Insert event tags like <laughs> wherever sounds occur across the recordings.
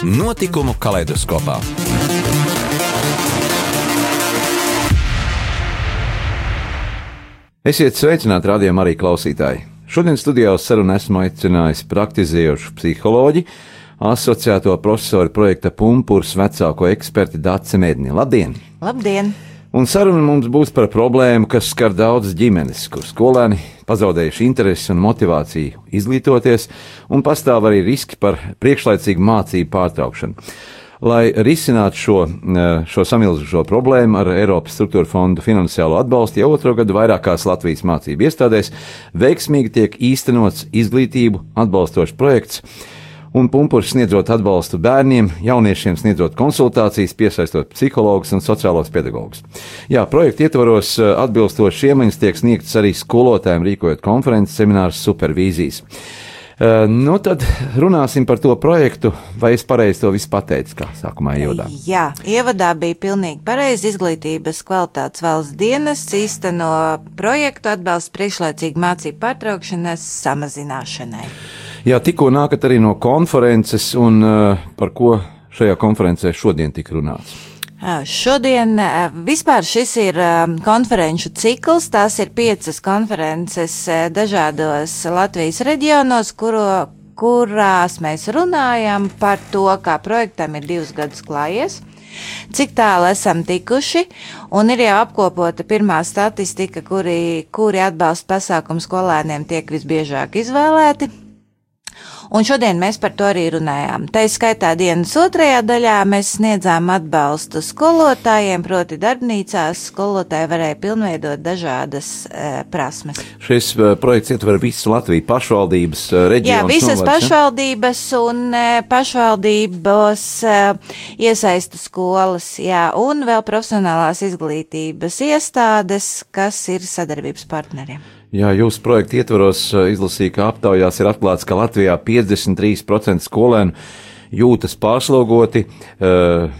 Notikumu kaleidoskopā. Esiet sveicināti, rādījumā arī klausītāji. Šodien studijā uz sarunu esmu aicinājis praktizējošu psiholoģiju, asociēto profesoru projekta Punkūrs vecāko eksperti Dāci Mēdni. Labdien! Labdien! Un saruna mums būs par problēmu, kas skar daudzas ģimenes, kur skolēni pazaudējuši interesi un motivāciju izglītoties, un pastāv arī riski par priekšlaicīgu mācību pārtraukšanu. Lai risinātu šo, eh, šo samilzušo problēmu ar Eiropas struktūra fondu finansiālo atbalstu, jau otro gadu vairākās Latvijas mācību iestādēs veiksmīgi tiek īstenots izglītību atbalstošs projekts un pumpurs sniedzot atbalstu bērniem, jauniešiem sniedzot konsultācijas, piesaistot psihologus un sociālos pedagogus. Jā, projekta ietvaros eh, atbilstoši iemaņas tiek sniegtas arī skolotājiem, rīkojot konferences, seminārus, supervīzijas. Uh, nu, tad runāsim par to projektu, vai es pareizi to visu pateicu, kā sākumā ievadā. Jā, ievadā bija pilnīgi pareizi izglītības kvalitātes valsts dienas īsteno projektu atbalsts priekšlaicīgi mācību pārtraukšanas samazināšanai. Jā, tikko nākat arī no konferences, un uh, par ko šajā konferencē šodien tika runāts? Šodien vispār šis ir konferenču cikls. Tās ir piecas konferences dažādos Latvijas reģionos, kuro, kurās mēs runājam par to, kā projektam ir divus gadus klājies. Cik tālu esam tikuši, un ir jau apkopota pirmā statistika, kuri, kuri atbalsta pasākumu skolēniem tiek visbiežāk izvēlēti. Un šodien mēs par to arī runājām. Tā izskaitā dienas otrajā daļā mēs sniedzām atbalstu skolotājiem, proti darbnīcās skolotāji varēja pilnveidot dažādas e, prasmes. Šis e, projekts ietver visu Latviju pašvaldības e, reģionus. Jā, visas novērts, pašvaldības ja? un e, pašvaldības e, iesaista skolas, jā, un vēl profesionālās izglītības iestādes, kas ir sadarbības partneriem. Jā, jūsu projekta ietvaros eh, izlasīja, ka aptaujās ir atklāts, ka Latvijā 53% skolēnu jūtas pārslogoti, uh,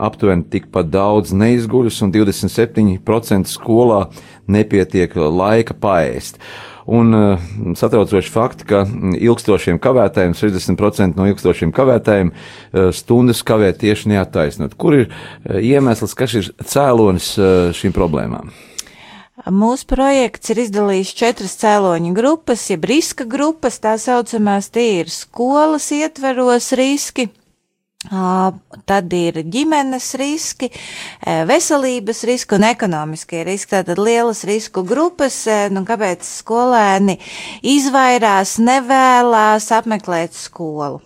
aptuveni tikpat daudz neizguļus, un 27% skolā nepietiek laika paēst. Un uh, satraucoši fakti, ka ilgstošiem kavētājiem, 60% no ilgstošiem kavētājiem, stundas kavē tieši neattaisnot. Kur ir iemesls, kas ir cēlonis šīm problēmām? Mūsu projekts ir izdalījis četras cēloņu grupas, jeb riska grupas, tā saucamās, tie ir skolas ietveros riski, Tad ir ģimenes riski, veselības riski un ekonomiskie riski. Tātad lielas risku grupas, nu kāpēc skolēni izvairās, nevēlās apmeklēt skolu.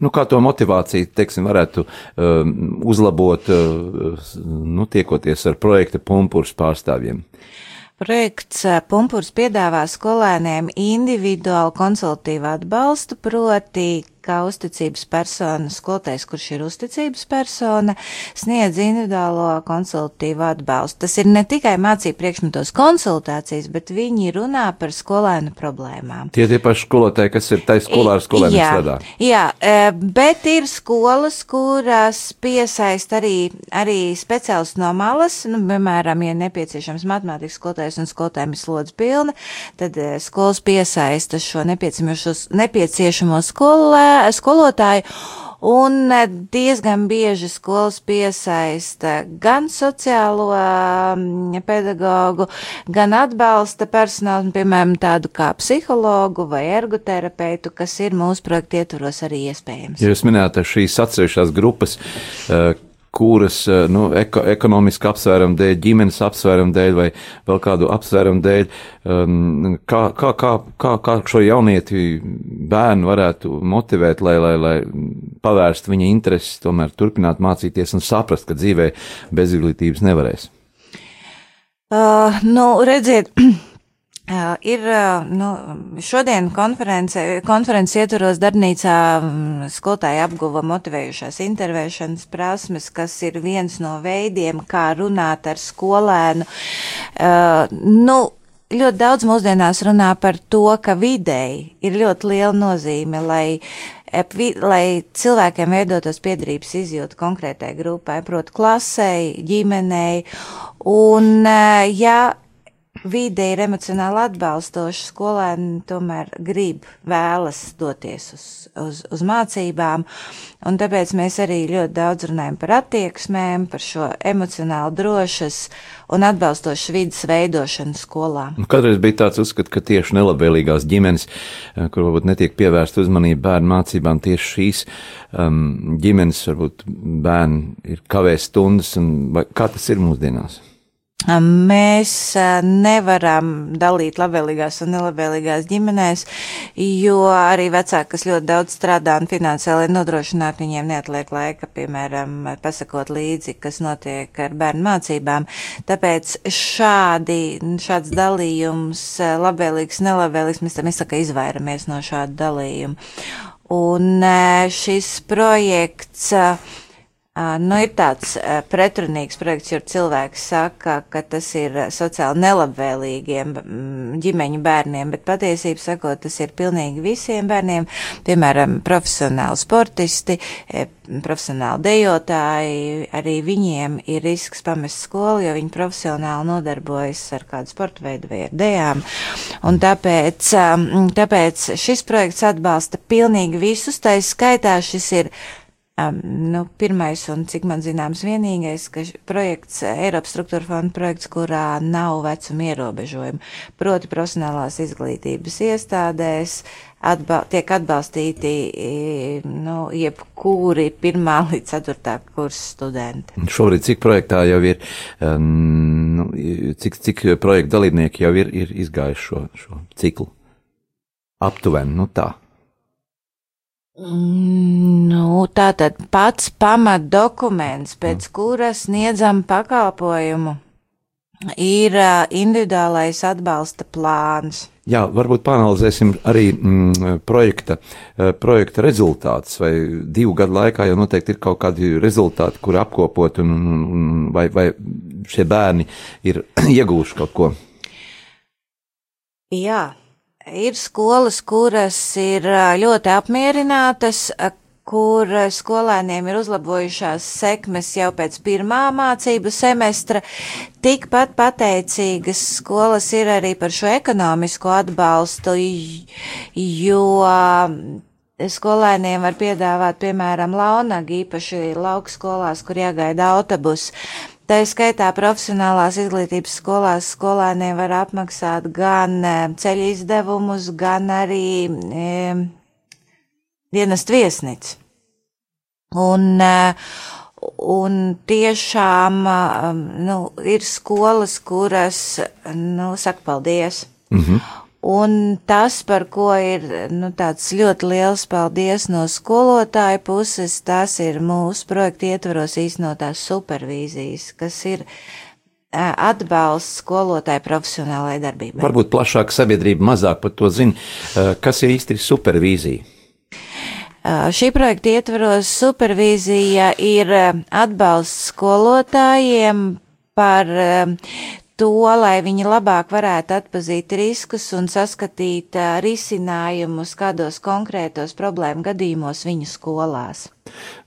Nu, kā to motivāciju, teiksim, varētu um, uzlabot, uh, nu, tiekoties ar projekta pumpurs pārstāvjiem? Projekts Pumpurs piedāvā skolēniem individuālu konsultīvu atbalstu, proti, kā uzticības persona, skolotājs, kurš ir uzticības persona, sniedz individuālo konsultīvu atbalstu. Tas ir ne tikai mācību priekšmetos konsultācijas, bet viņi runā par skolēnu problēmām. Tie tie paši skolotāji, kas ir tai skolā ar skolēniem jā, strādā. Jā, e, bet ir skolas, kuras piesaist arī, arī speciāls no malas, nu, piemēram, ja nepieciešams matemātikas skolotājs un skolotājiem ir slodze pilna, tad e, skolas piesaista šo nepieciešamo skolē skolotāji. Un diezgan bieži skolas piesaista gan sociālo pedagogu, gan atbalsta personālu, piemēram, tādu kā psihologu vai ergoterapeitu, kas ir mūsu projekta ietvaros arī iespējams. Ja jūs minējāt šīs atsevišķās grupas, e, kuras eh, nu, eko, ekonomiski apsvērumu dēļ, ģimenes apsvērumu dēļ vai vēl kādu apsvērumu dēļ, um, kā, kā, kā, kā, kā šo jaunieti bērnu varētu motivēt, lai, lai, lai pavērst viņa intereses, tomēr turpināt mācīties un saprast, ka dzīvē bez izglītības nevarēs. Uh, nu, redziet, Uh, <clears throat> ir nu, šodien konference, konferences ietvaros darbnīcā skolotāji apguva motivējušās intervēšanas prasmes, kas ir viens no veidiem, kā runāt ar skolēnu. Uh, nu, ļoti daudz mūsdienās runā par to, ka videi ir ļoti liela nozīme, lai, lai cilvēkiem veidotos piedarības izjūta konkrētai grupai, proti klasei, ģimenei. Un, ja vide ir emocionāli atbalstoša, skolēni tomēr grib, vēlas doties uz, uz, uz mācībām, un tāpēc mēs arī ļoti daudz runājam par attieksmēm, par šo emocionāli drošas un atbalstošas vidas veidošanu skolā. Nu, Kādreiz bija tāds uzskats, ka tieši nelabvēlīgās ģimenes, eh, kur varbūt netiek pievērsta uzmanība bērnu mācībām, tieši šīs um, ģimenes, varbūt bērni ir kavē stundas, un vai, kā tas ir mūsdienās? Mēs nevaram dalīt labvēlīgās un nelabvēlīgās ģimenēs, jo arī vecāki, kas ļoti daudz strādā un finansiāli nodrošināt, viņiem neatliek laika, piemēram, pasakot līdzi, kas notiek ar bērnu mācībām. Tāpēc šādi, šāds dalījums, labvēlīgs, nelabvēlīgs, mēs tam izsaka izvairamies no šāda dalījuma. Un šis projekts Nu, ir tāds pretrunīgs projekts, jo cilvēks saka, ka tas ir sociāli nelabvēlīgiem ģimeņu bērniem, bet patiesībā sakot, tas ir pilnīgi visiem bērniem, piemēram, profesionāli sportisti, profesionāli dejotāji, arī viņiem ir risks pamest skolu, jo viņi profesionāli nodarbojas ar kādu sporta veidu vai ar dejām. Un tāpēc, tāpēc šis projekts atbalsta pilnīgi visus, tā skaitā šis ir Um, nu, pirmais un, cik man zināms, vienīgais, ka projekts, Eiropas struktūra fonda projekts, kurā nav vecuma ierobežojumi, proti profesionālās izglītības iestādēs, atba tiek atbalstīti, nu, jebkuri pirmā <laughs> līdz ceturtā kursa studenti. Šobrīd cik projektā jau ir, nu, cik, cik projekta dalībnieki jau ir, ir izgājuši šo, šo ciklu? Aptuveni, nu tā. Nu, tātad pats pamat dokuments, pēc mm. kura sniedzam pakalpojumu, ir individuālais atbalsta plāns. Jā, varbūt panalizēsim arī mm, projekta, projekta rezultātus, vai divu gadu laikā jau noteikti ir kaut kādi rezultāti, kur apkopot, un, un, un vai, vai šie bērni ir <clears throat> iegūši kaut ko. Jā, Ir skolas, kuras ir ļoti apmierinātas, kur skolēniem ir uzlabojušās sekmes jau pēc pirmā mācību semestra. Tikpat pateicīgas skolas ir arī par šo ekonomisko atbalstu, jo skolēniem var piedāvāt, piemēram, launagi, īpaši laukskolās, kur jāgaida autobus. Tā skaitā profesionālās izglītības skolās skolēniem var apmaksāt gan e, ceļu izdevumus, gan arī e, dienas viesnici. Un, e, un tiešām e, nu, ir skolas, kuras nu, saka paldies. -hmm. Un tas, par ko ir nu, tāds ļoti liels paldies no skolotāja puses, tas ir mūsu projekta ietvaros īstenotās supervīzijas, kas ir atbalsts skolotāju profesionālajai darbībai. Varbūt plašāk sabiedrība mazāk par to zina, kas ir īsti supervīzija. Šī projekta ietvaros supervīzija ir atbalsts skolotājiem par to, lai viņi labāk varētu atpazīt riskus un saskatīt risinājumus kādos konkrētos problēmu gadījumos viņu skolās.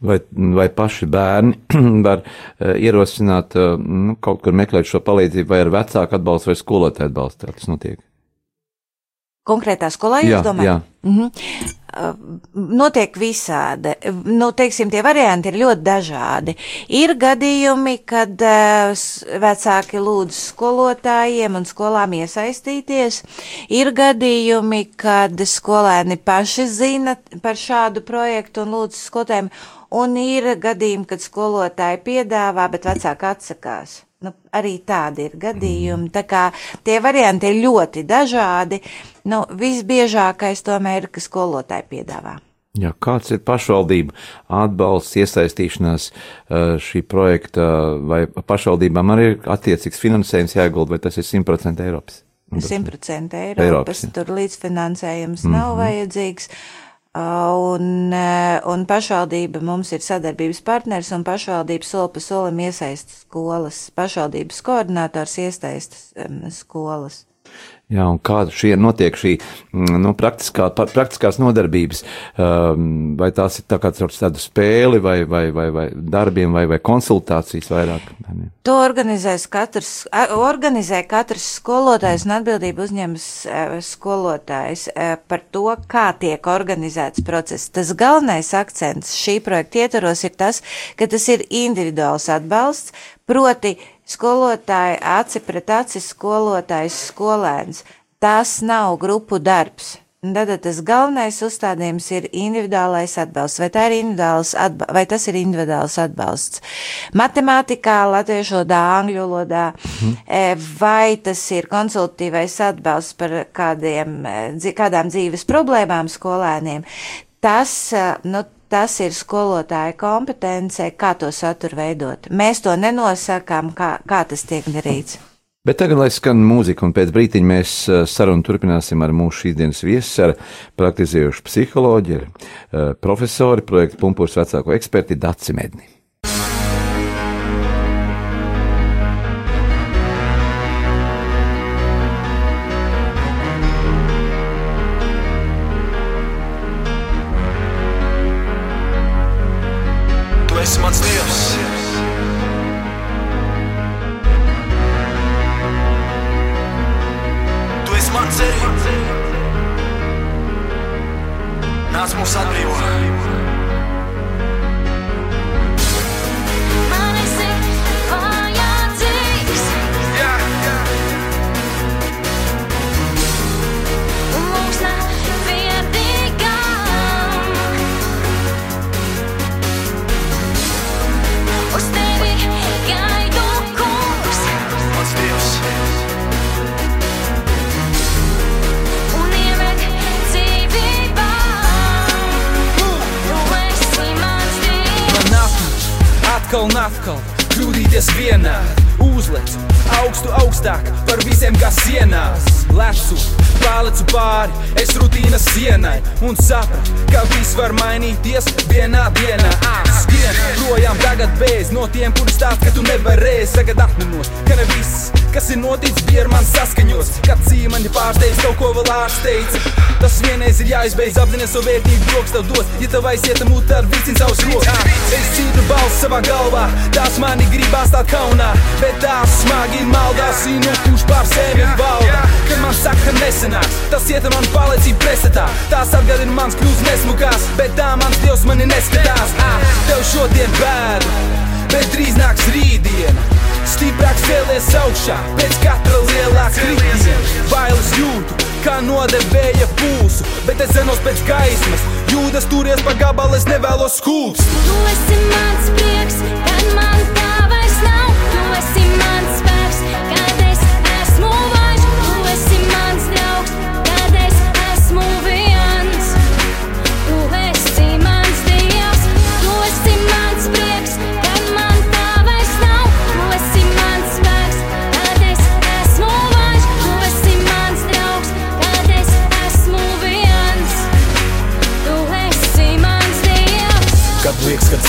Vai, vai paši bērni <clears throat> var ierosināt, nu, kaut kur meklēt šo palīdzību, vai ar vecāku atbalstu vai skolotāju atbalstu? Tas notiek. Konkrētā skolā jūs jā, domājat? Jā. Mm -hmm notiek visādi. Nu, teiksim, tie varianti ir ļoti dažādi. Ir gadījumi, kad vecāki lūdz skolotājiem un skolām iesaistīties. Ir gadījumi, kad skolēni paši zina par šādu projektu un lūdz skolotājiem. Un ir gadījumi, kad skolotāji piedāvā, bet vecāki atsakās. Nu, arī tādi ir gadījumi. Tā kā tie varianti ir ļoti dažādi. Nu, visbiežākais tomēr ir, ka skolotāji piedāvā. Jā, kāds ir pašvaldība atbalsts, iesaistīšanās šī projekta, vai pašvaldībām arī ir attiecīgs finansējums jāiegulda, vai tas ir 100% Eiropas 100% Eiropas, Eiropas tur līdzfinansējums mm -hmm. nav vajadzīgs. Un, un pašvaldība mums ir sadarbības partners, un pašvaldība soli pa solim iesaista skolas. Pašvaldības koordinators iesaista skolas. Jā, un kā šie notiek šī mm, nu, praktiskā, praktiskās nodarbības, um, vai tās ir tā kā caur tādu spēli vai, vai, vai, vai darbiem vai, vai konsultācijas vairāk? To organizēs katrs, organizē katrs skolotājs un atbildību uzņems skolotājs par to, kā tiek organizēts process. Tas galvenais akcents šī projekta ietvaros ir tas, ka tas ir individuāls atbalsts, proti skolotāji aci pret aci skolotājs skolēns. Tas nav grupu darbs. Tad tas galvenais uzstādījums ir individuālais atbalsts. Vai, ir atba vai tas ir individuāls atbalsts? Matemātikā, latviešu valodā, angļu valodā, mhm. vai tas ir konsultatīvais atbalsts par kādiem, kādām dzīves problēmām skolēniem? Tas, nu, Tas ir skolotāja kompetence, kā to saturu veidot. Mēs to nenosakām, kā, kā tas tiek darīts. Bet tagad, lai skan mūzika, un pēc brīdiņa mēs eh, sarunu turpināsim ar mūsu šīsdienas viesu, ar praktizējušu psiholoģiju, eh, profesori, projekta pumpurs vecāko eksperti Daci Medni. Atkal un atkal kļūdīties vienā, uzliec augstu, augstāk par visiem kā sienās. Lecu, pārlecu pāri, es rutīnas sienai un sapratu, ka viss var mainīties vienā dienā. Skrien projām tagad bez no tiem, kuri stāst, ka tu nevarēsi tagad atminos, ka ne viss, kas ir noticis, bija ar mani saskaņos. Kad cīmani pārsteidz kaut ko vēl ārsteidz. Tas vienreiz ir jāizbeidz, apzināties savu vērtību, bloks tev dos. Ja tev aiziet mutā ar vicinu savus rokas, es dzirdu balsi savā galvā, tās mani gribās tā kaunā, bet tās smagi maldās, zinu, kurš pār sevi valda. Kad man saka, ka nesenāks, tas iet man palīdzību presetā, tās atgādina mans kļūst nesmukās, bet tā mans dievs mani neskatās. Ah, tev šodien bēdu, bet drīz nāks rītdiena. Stiprāk cēlies augšā, pēc katra lielā kritiena. Bailes jūtu, kā nodevēja pulsu, bet es zenos pēc gaismas. Jūdas turies pa gabalu, es nevēlos skūpst. Tu esi mans prieks, kad man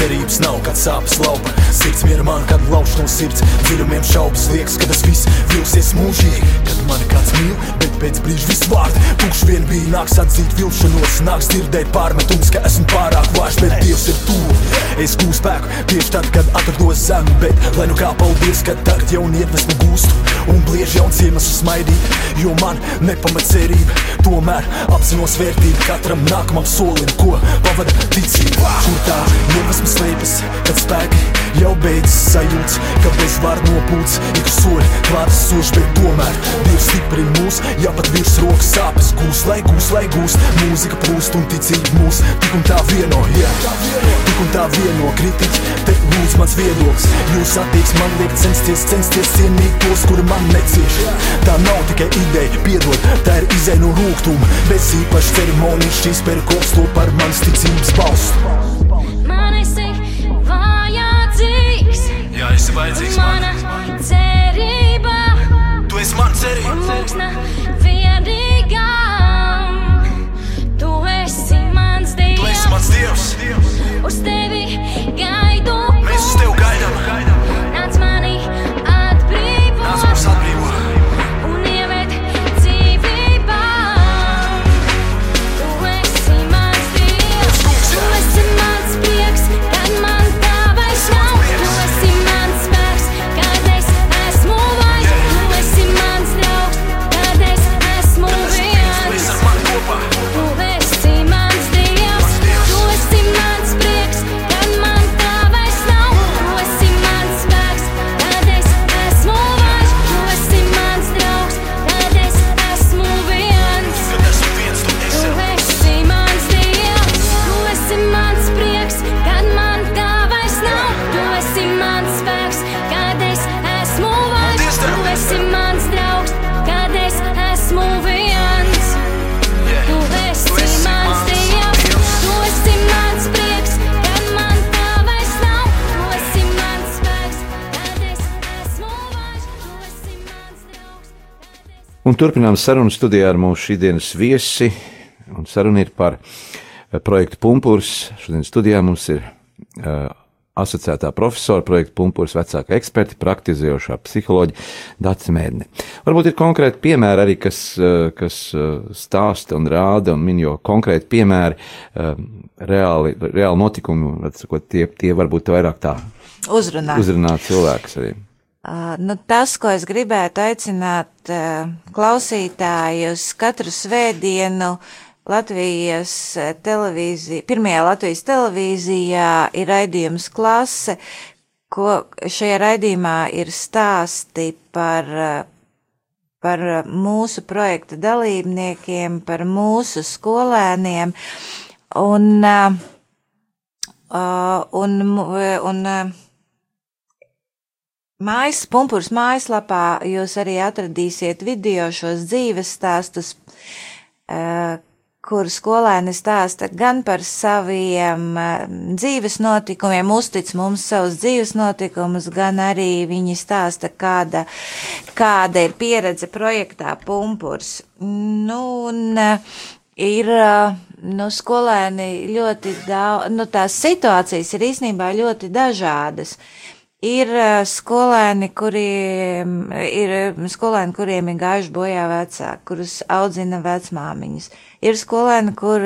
cerības nav, kad sāpes laupa Sirds miera man, kad lauž no sirds. Dziļumiem šaubas liekas, ka tas viss vilsies mūžīgi. Kad mani kāds mīl, bet pēc brīža viss vārdi Tukš vien bija, nāks atzīt vilšanos Nāks dzirdēt pārmetums, ka esmu pārāk vārš Bet Dievs ir tuvu, es gūstu spēku Tieši tad, kad atrados zem Bet lai nu kā paldies, kad tagad jaunu iedvesmu gūstu Un bliež jauns iemesls smaidīt Jo man nepamat cerība. Tomēr apzinos vērtību katram nākamam solim Ko pavada ticība. Kur tā iedvesma slēpjas, kad spēki jau beidzas sajūts Ka bez var nopūts, ik soļi klātas soši Bet tomēr Dievs stiprina mūs, ja pat virs rokas sāpes gūs. Lai gūs, lai gūs, mūzika plūst un ticība mūs. Tik un tā vieno, jā, tik un tā vieno kritiķi Te lūdz mans viedoklis, jūs attieksmi man liek censties Censties cienīt tos, kuri man necieš. Tā nav tikai ideja, piedod, tā ir izēja no rūgtuma. Bez īpašas ceremonijas šīs perkops to par manas ticības balstu. Man esi vajadzīgs, Jā, esi vajadzīgs man. Mana cerība. Tu esi man cerība. Un mūksna vienīgām. Tu esi mans dievs. Tu esi mans dievs. Uz tevi gaidu. Mēs uz tevi gaidām. gaidām. Un turpinām sarunu studijā ar mūsu šīdienas viesi. Un saruna ir par eh, projektu Punkurs. Šodien studijā mums ir uh, asociētā profesora, projekta Punkurs vecāka eksperta, praktizējošā psiholoģija Dācis Mēdne. Varbūt ir konkrēti piemēri arī, kas, uh, kas uh, stāsta un rāda un min jau konkrēti piemēri, uh, reāli, reāli notikumi, atsakot, tie, tie varbūt vairāk tā Uzrunā. uzrunā cilvēks arī. Nu, tas, ko es gribētu aicināt klausītājus katru svētdienu Latvijas televīzija, pirmajā Latvijas televīzijā ir raidījums klase, ko šajā raidījumā ir stāsti par, par mūsu projekta dalībniekiem, par mūsu skolēniem. Un, uh, un, un, un Mājas pumpurs mājaslapā jūs arī atradīsiet video šos dzīves stāstus, uh, kur skolēni stāsta gan par saviem uh, dzīves notikumiem, uztic mums savus dzīves notikumus, gan arī viņi stāsta, kāda, kāda ir pieredze projektā pumpurs. Nu, un, uh, ir nu, skolēni ļoti daudz, nu, tās situācijas ir īstenībā ļoti dažādas. Ir skolēni, kuriem ir skolēni, kuriem ir gājuši bojā vecāki, kurus audzina vecmāmiņas. Ir skolēni, kur,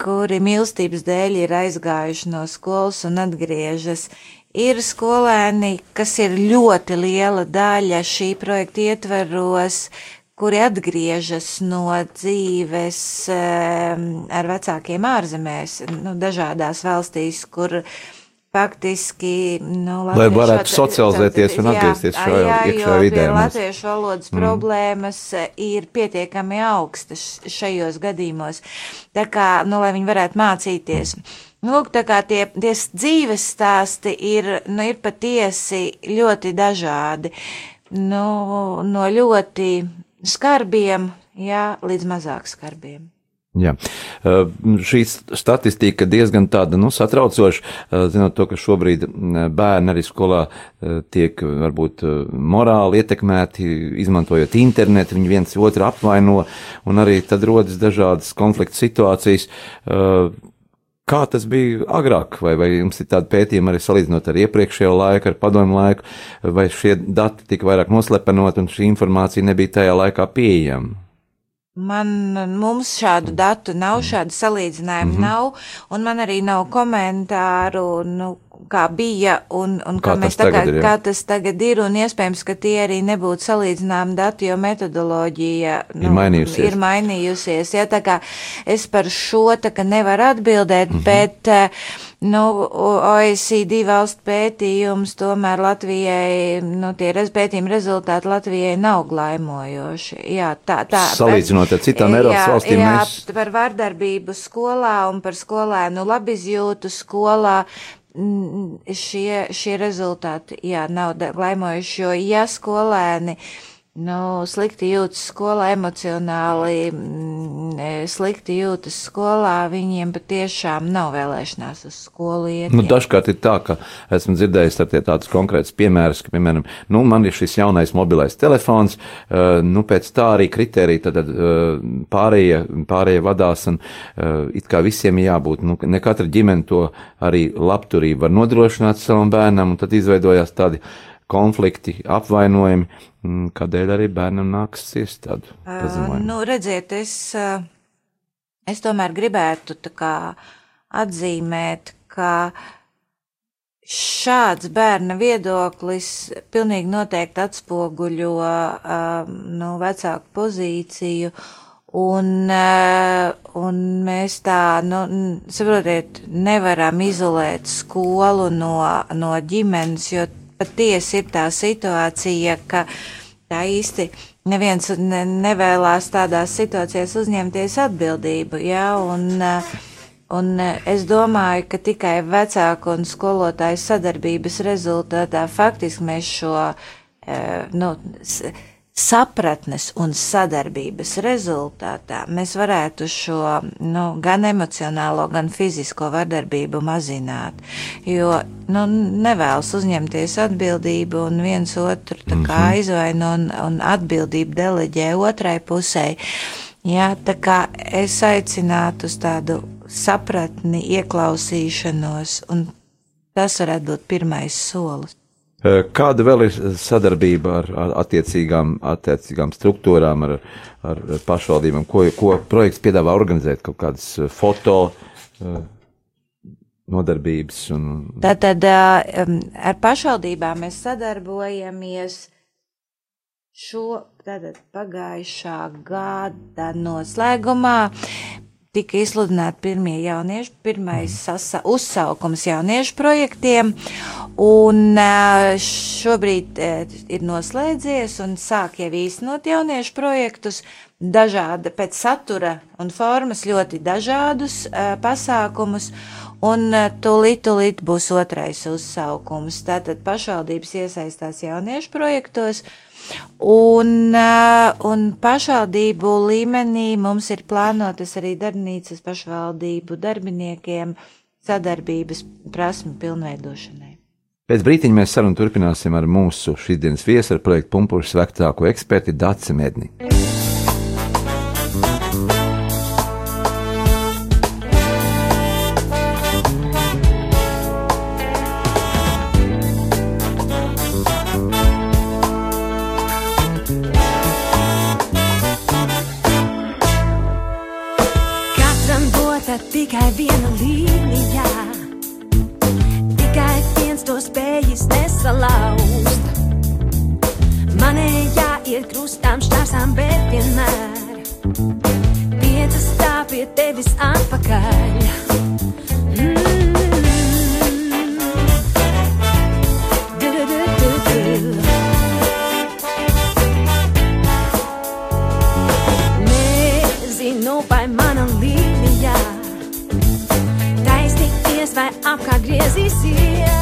kuri mīlestības dēļ ir aizgājuši no skolas un atgriežas. Ir skolēni, kas ir ļoti liela daļa šī projekta ietveros, kuri atgriežas no dzīves ar vecākiem ārzemēs, nu, dažādās valstīs, kur faktiski, nu, Lai varētu socializēties un atgriezties šajā iekšējā vidē. Latviešu valodas mm. problēmas ir pietiekami augstas šajos gadījumos, tā kā, nu, lai viņi varētu mācīties. Nu, lūk, tā kā tie, tie dzīves stāsti ir, nu, ir patiesi ļoti dažādi, nu, no ļoti skarbiem, jā, līdz mazāk skarbiem. Jā. Uh, šī statistika diezgan tāda, nu, satraucoša, uh, zinot to, ka šobrīd bērni arī skolā tiek varbūt morāli ietekmēti, izmantojot internetu, viņi viens otru apvaino, un arī tad rodas dažādas konflikta situācijas. Kā tas bija agrāk, vai, vai jums ir tāda pētījuma arī salīdzinot ar iepriekšējo laiku, ar padomu laiku, vai šie dati tika vairāk noslepenot un šī informācija nebija tajā laikā pieejama? Man, mums šādu datu nav, šādu salīdzinājumu mm -hmm. nav, un man arī nav komentāru, nu, kā bija un, un kā, kā, mēs tagad, jā. kā tas tagad ir, un iespējams, ka tie arī nebūtu salīdzināmi dati, jo metodoloģija nu, ir mainījusies. Ir mainījusies ja, tā kā es par šo tā kā nevaru atbildēt, mm -hmm. bet, nu, OECD valstu pētījums tomēr Latvijai, nu, tie pētījuma rezultāti Latvijai nav glaimojoši. Jā, tā, tā. Salīdzinot ar citām Eiropas valstīm. Jā, mēs... par vardarbību skolā un par skolēnu labizjūtu skolā. Šie, šie rezultāti, jā, nav glaimojuši, jo ja skolēni uh, nu, slikti jūtas skolā, emocionāli mm, e, slikti jūtas skolā, viņiem patiešām nav vēlēšanās uz skolu iet. Nu, dažkārt ir tā, ka esmu dzirdējis tādus konkrētus piemērus, ka, piemēram, nu, man ir šis jaunais mobilais telefons, uh, nu, pēc tā arī kriterija, tad uh, pārējie, pārējie vadās un it kā visiem jābūt, nu, ne katra ģimene to arī labturību var nodrošināt savam bērnam, un tad izveidojās tādi konflikti, apvainojumi, mm, kādēļ arī bērnam nāks ciest tādu pazemojumu? Uh, nu, redziet, es, es tomēr gribētu tā kā atzīmēt, ka šāds bērna viedoklis pilnīgi noteikti atspoguļo uh, nu, vecāku pozīciju. Un, un mēs tā, nu, saprotiet, nevaram izolēt skolu no, no ģimenes, jo patiesi ir tā situācija, ka tā īsti neviens ne, nevēlās tādās situācijās uzņemties atbildību, jā, un, un es domāju, ka tikai vecāku un skolotāju sadarbības rezultātā faktiski mēs šo, nu, sapratnes un sadarbības rezultātā mēs varētu šo nu, gan emocionālo, gan fizisko vardarbību mazināt. Jo nu, nevēlas uzņemties atbildību un viens otru kā Mhm. aizvaino un, un atbildību deleģē otrai pusē. Jā, tā kā es aicinātu uz tādu sapratni, ieklausīšanos, un tas varētu būt pirmais solis. Eh, Kāda vēl ir sadarbība ar, ar attiecīgām, attiecīgām struktūrām, ar, ar pašvaldībām? Ko, ko projekts piedāvā organizēt? Kaut kādas eh, foto eh, nodarbības un Tātad ar pašvaldībām mēs sadarbojamies šo tātad, pagājušā gada noslēgumā. Tika izsludināti pirmie jauniešu, pirmais sasa, uzsaukums jauniešu projektiem, un ā, šobrīd ā, ir noslēdzies un sāk jau īstenot jauniešu projektus, dažāda pēc satura un formas ļoti dažādus ā, pasākumus, un tūlīt, tūlīt būs otrais uzsaukums. Tātad pašvaldības iesaistās jauniešu projektos, Un, un pašvaldību līmenī mums ir plānotas arī darbnīcas pašvaldību darbiniekiem sadarbības prasmu pilnveidošanai. Pēc brīdiņa mēs sarunu turpināsim ar mūsu šīsdienas viesu, ar projektu Pumpuļu vecāko eksperti Dāci Medni. que existia.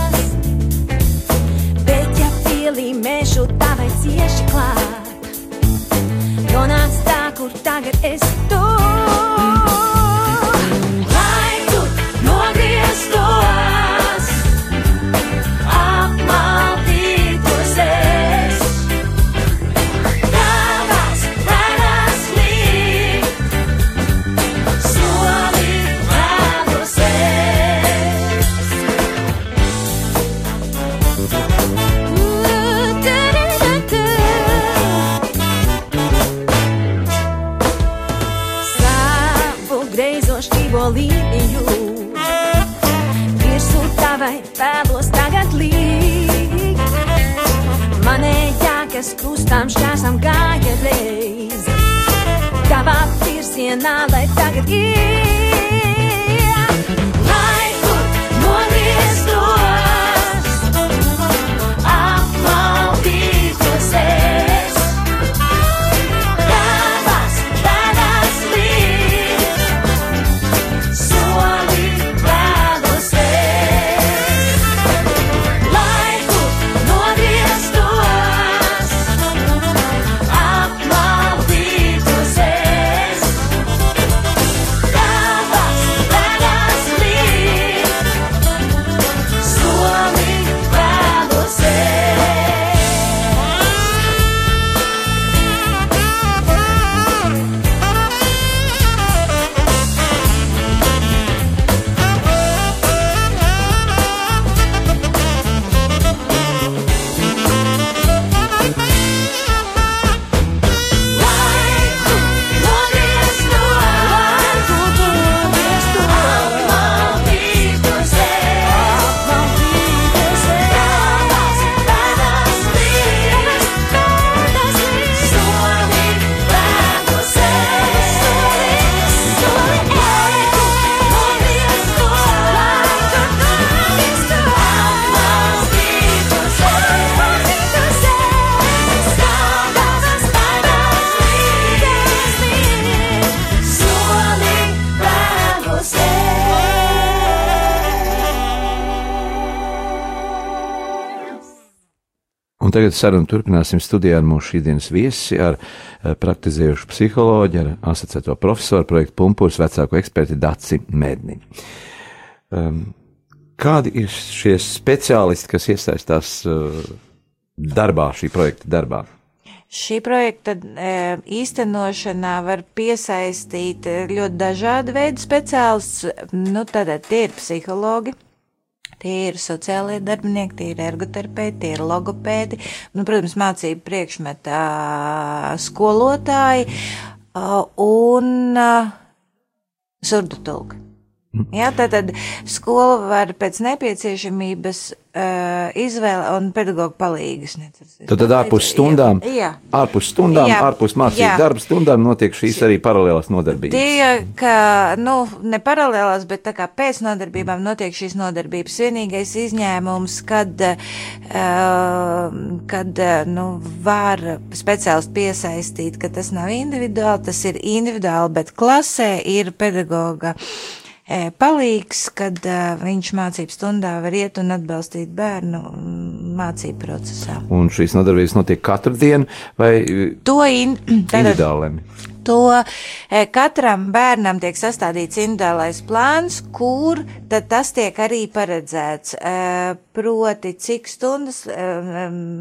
Virsienā, lai tagad ir tagad sarunu turpināsim studijā ar mūsu šīdienas viesi, ar eh, praktizējušu psiholoģu, ar asociēto profesoru projektu Pumpūrs vecāko eksperti Daci Medni. Um, kādi ir šie speciālisti, kas iesaistās uh, darbā, šī projekta darbā? Šī projekta e, īstenošanā var piesaistīt ļoti dažādu veidu speciālistus. Nu, tātad tie ir psihologi, tie ir sociālie darbinieki, tie ir ergoterapeiti, tie ir logopēdi, nu, protams, mācību priekšmetā skolotāji un surdutulki. Jā, tātad skola var pēc nepieciešamības uh, izvēle un pedagoģa palīgas. Tad, tad ārpus stundām, jā, jā. ārpus stundām, Jā. ārpus mācību Jā. darba stundām notiek šīs arī paralēlās nodarbības. Tie, ka, nu, ne paralēlās, bet tā kā pēc nodarbībām notiek šīs nodarbības. Vienīgais izņēmums, kad, uh, kad uh, nu, var speciālisti piesaistīt, ka tas nav individuāli, tas ir individuāli, bet klasē ir pedagoga eh, palīgs, kad viņš mācību stundā var iet un atbalstīt bērnu mācību procesā. Un šīs nodarbības notiek katru dienu vai To in, <clears throat> individuāli? To e, katram bērnam tiek sastādīts individuālais plāns, kur tad tas tiek arī paredzēts. E, proti, cik stundas e,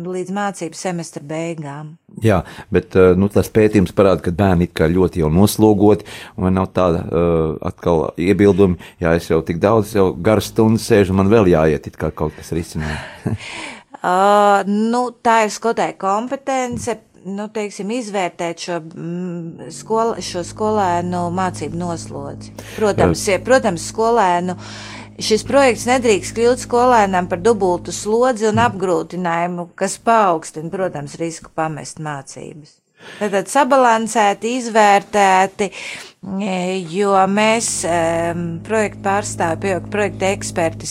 līdz mācību semestra beigām. Jā, bet nu, tas pētījums parāda, ka bērni ir ļoti jau noslogoti, un nav tāda uh, atkal iebildumi, ja es jau tik daudz, jau garas stundas sēžu, man vēl jāiet, it kā kaut kas risinājums. <laughs> Uh, nu, tā ir skotai kompetence, nu, teiksim, izvērtēt šo, mm, skol, šo skolēnu mācību noslodzi. Protams, ja, protams, skolēnu. Šis projekts nedrīkst kļūt skolēnam par dubultu slodzi un apgrūtinājumu, kas paaugstina, protams, risku pamest mācības. Tātad sabalansēti, izvērtēti, e, jo mēs um, projektu pārstāvi, projektu eksperti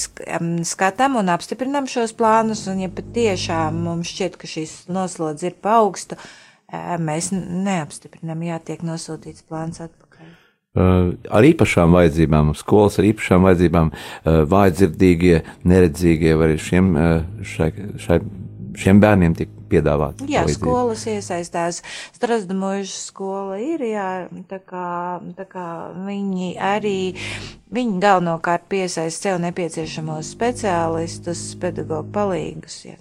skatām un apstiprinām šos plānus, un ja patiešām mums šķiet, ka šīs noslodze ir paaugsta, e, mēs neapstiprinām, jātiek nosūtīts plāns atpakaļ. Ar īpašām vajadzībām, skolas ar īpašām vajadzībām, vājdzirdīgie, neredzīgie, vai arī šiem, šai, šai, šiem bērniem tiek piedāvāta. Jā, palīdzība. skolas iesaistās. Strasdamoža skola ir, jā, tā kā, tā kā viņi arī, viņi galvenokārt piesaist sev nepieciešamos speciālistus, pedagogu palīgus. Jā.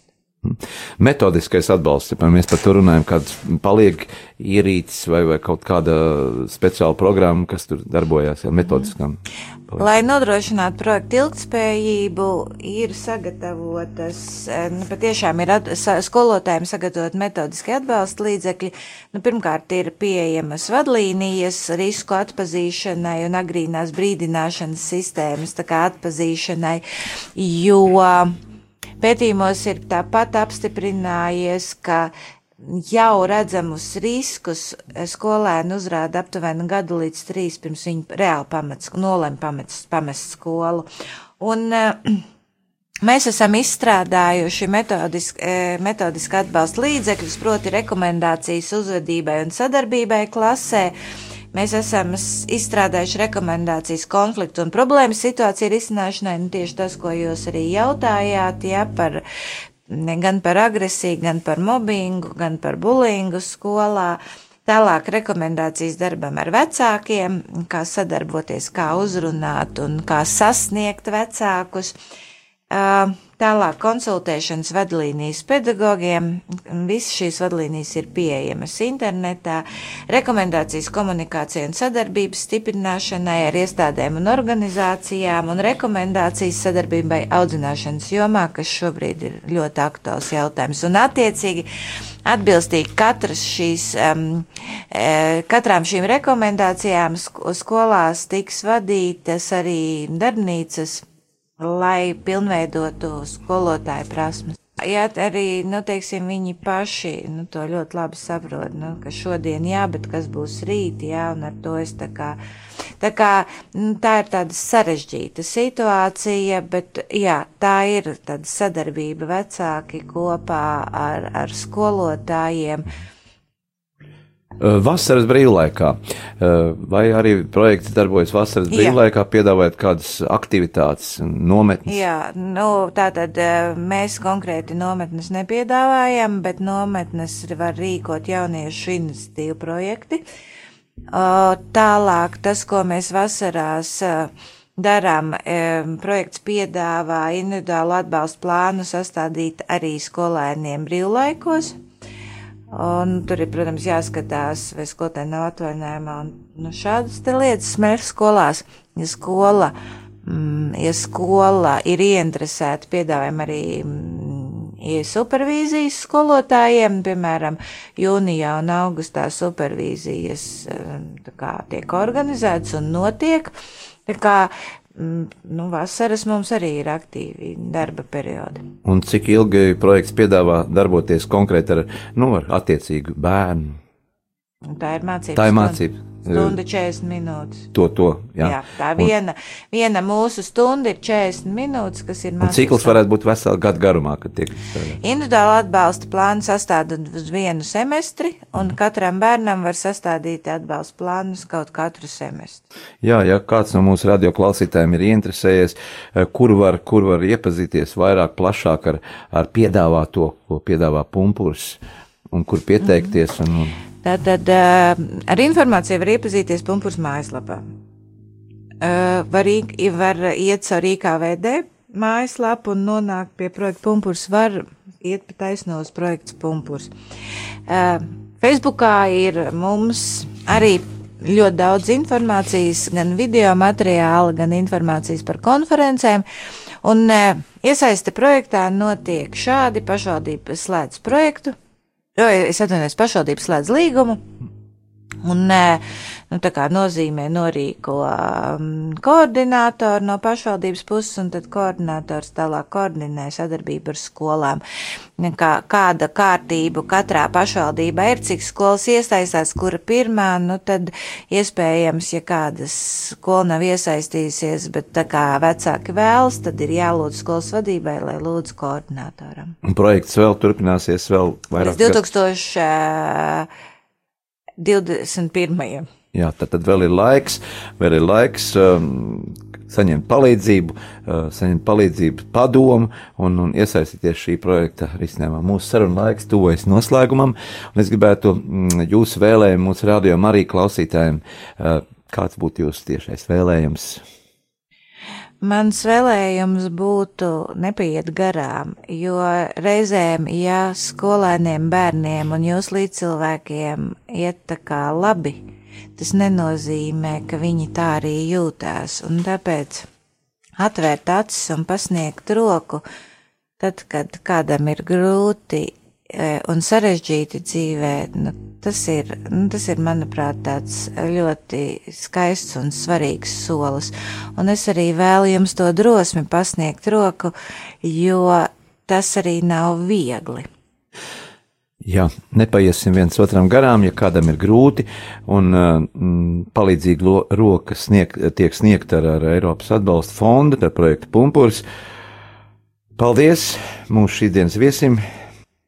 Metodiskais atbalsts, ja mēs par to runājam, kāds paliek ierīces vai, vai kaut kāda speciāla programma, kas tur darbojās ar metodiskām. Lai nodrošinātu projektu ilgtspējību, ir sagatavotas, eh, nu, patiešām ir at, sa, skolotājiem sagatavot metodiski atbalsta līdzekļi. Nu, pirmkārt, ir pieejamas vadlīnijas risku atpazīšanai un agrīnās brīdināšanas sistēmas, tā kā atpazīšanai, jo pētījumos ir tāpat apstiprinājies, ka jau redzamus riskus skolēni uzrāda aptuveni gadu līdz trīs pirms viņi reāli pamets, nolem pamest, pamest skolu. Un, eh, Mēs esam izstrādājuši metodiski, eh, metodiski atbalsta līdzekļus, proti rekomendācijas uzvedībai un sadarbībai klasē. Mēs esam izstrādājuši rekomendācijas konfliktu un problēmu situāciju risināšanai, nu tieši tas, ko jūs arī jautājāt, ja, par, gan par agresiju, gan par mobbingu, gan par bulingu skolā. Tālāk rekomendācijas darbam ar vecākiem, kā sadarboties, kā uzrunāt un kā sasniegt vecākus. Ā, Tālāk konsultēšanas vadlīnijas pedagogiem. Visas šīs vadlīnijas ir pieejamas internetā. Rekomendācijas komunikācijai un sadarbības stiprināšanai ar iestādēm un organizācijām un rekomendācijas sadarbībai audzināšanas jomā, kas šobrīd ir ļoti aktuāls jautājums. Un attiecīgi atbilstīgi katras šīs, um, eh, katrām šīm rekomendācijām sk- skolās tiks vadītas arī darbnīcas lai pilnveidotu skolotāju prasmes. Jā, arī, nu, teiksim, viņi paši, nu, to ļoti labi saprot, nu, ka šodien jā, bet kas būs rīt, jā, un ar to es tā kā, tā kā, nu, tā ir tāda sarežģīta situācija, bet, jā, tā ir tāda sadarbība vecāki kopā ar, ar skolotājiem. Uh, Vasaras brīvlaikā. Uh, Vai arī projekts darbojas vasaras Jā. brīvlaikā, piedāvājot kādas aktivitātes, nometnes? Jā, nu, tātad eh, mēs konkrēti nometnes nepiedāvājam, bet nometnes var rīkot jauniešu iniciatīvu projekti. Tālāk tas, ko mēs vasarās eh, darām, eh, projekts piedāvā individuālu atbalstu plānu sastādīt arī skolēniem brīvlaikos. Un tur ir, protams, jāskatās, vai skolotājiem nav atvaļinājumā. Un, nu, šādas lietas smērs skolās. Ja skola, mm, ja skola ir ieinteresēta, piedāvājam arī mm, ja supervīzijas skolotājiem, piemēram, jūnijā un augustā supervīzijas eh, kā, tiek organizētas un notiek. Tā kā nu, vasaras mums arī ir aktīvi darba periodi. Un cik ilgi projekts piedāvā darboties konkrēti ar, nu, ar attiecīgu bērnu? Un tā ir mācība. Tā ir mācība. Stunda 40 minūtes. To, to, jā. Jā, tā Un- viena, viena mūsu stunda ir 40 minūtes, kas ir mācības cikls varētu būt vesela gada garumā, kad tiek strādāts. Individuāli atbalsta plānu sastāda uz vienu semestri, un katram bērnam var sastādīt atbalsta plānus kaut katru semestri. Jā, ja kāds no mūsu radio klausītājiem ir ieinteresējies, eh, kur var, kur var iepazīties vairāk, plašāk ar, ar piedāvāto, ko piedāvā pumpurs, un kur pieteikties. Un, un, Tātad ā, ar informāciju var iepazīties Punkūras mājaslapā. Var, var iet caur IKVD mājaslapu un nonākt pie projekta Punkūras. Var iet pa taisno uz projekts Punkūras. Facebookā ir mums arī ļoti daudz informācijas, gan video materiāla, gan informācijas par konferencēm. Un iesaiste projektā notiek šādi pašvaldība slēdz projektu, jo es atvainojos, pašvaldība slēdz līgumu. Un e, nu, tā kā nozīmē norīko um, koordinātoru no pašvaldības puses, un tad koordinators tālāk koordinē sadarbību ar skolām. Kā, kāda kārtība katrā pašvaldībā ir, cik skolas iesaistās, kura pirmā, nu tad iespējams, ja kādas skola nav iesaistījusies, bet tā kā vecāki vēlas, tad ir jālūdz skolas vadībai, lai lūdz koordinatoram. un projekts vēl turpināsies vēl vairāk. Līdz 2021. Jā, tad, tad vēl ir laiks, vēl ir laiks um, saņemt palīdzību, uh, saņemt palīdzību padomu un, un iesaistīties šī projekta risinājumā. Mūsu saruna laiks tuvojas noslēgumam, un es gribētu mm, jūsu vēlējumu mūsu radio arī klausītājiem. Uh, kāds būtu jūsu tiešais vēlējums? Mans vēlējums būtu nepaiet garām, jo reizēm, ja skolēniem, bērniem un jūs līdzcilvēkiem iet tā kā labi, tas nenozīmē, ka viņi tā arī jūtās, un tāpēc atvērt acis un pasniegt roku, tad, kad kādam ir grūti e, un sarežģīti dzīvē, nu, tas, ir, nu, tas ir, manuprāt, tāds ļoti skaists un svarīgs solis. Un es arī vēlu jums to drosmi pasniegt roku, jo tas arī nav viegli. Jā, nepaiesim viens otram garām, ja kādam ir grūti, un mm, palīdzīga lo- roka snieg, tiek sniegta ar, ar Eiropas atbalsta fondu, ar projektu Pumpurs. Paldies mūsu šīsdienas viesim,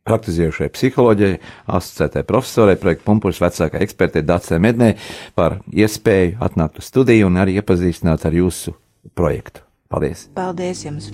praktizējušai psiholoģijai, asociētai profesorai, projekta Pumpurs vecākai ekspertei Dācē Mednē par iespēju atnākt uz studiju un arī iepazīstināt ar jūsu projektu. Paldies! Paldies jums!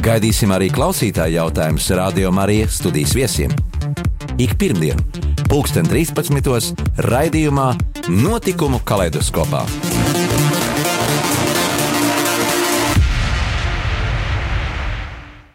Gaidīsim arī klausītāju jautājumus Radio Marija studijas viesiem. Ik pirmdienu, pulksten 13. raidījumā Notikumu kaleidoskopā.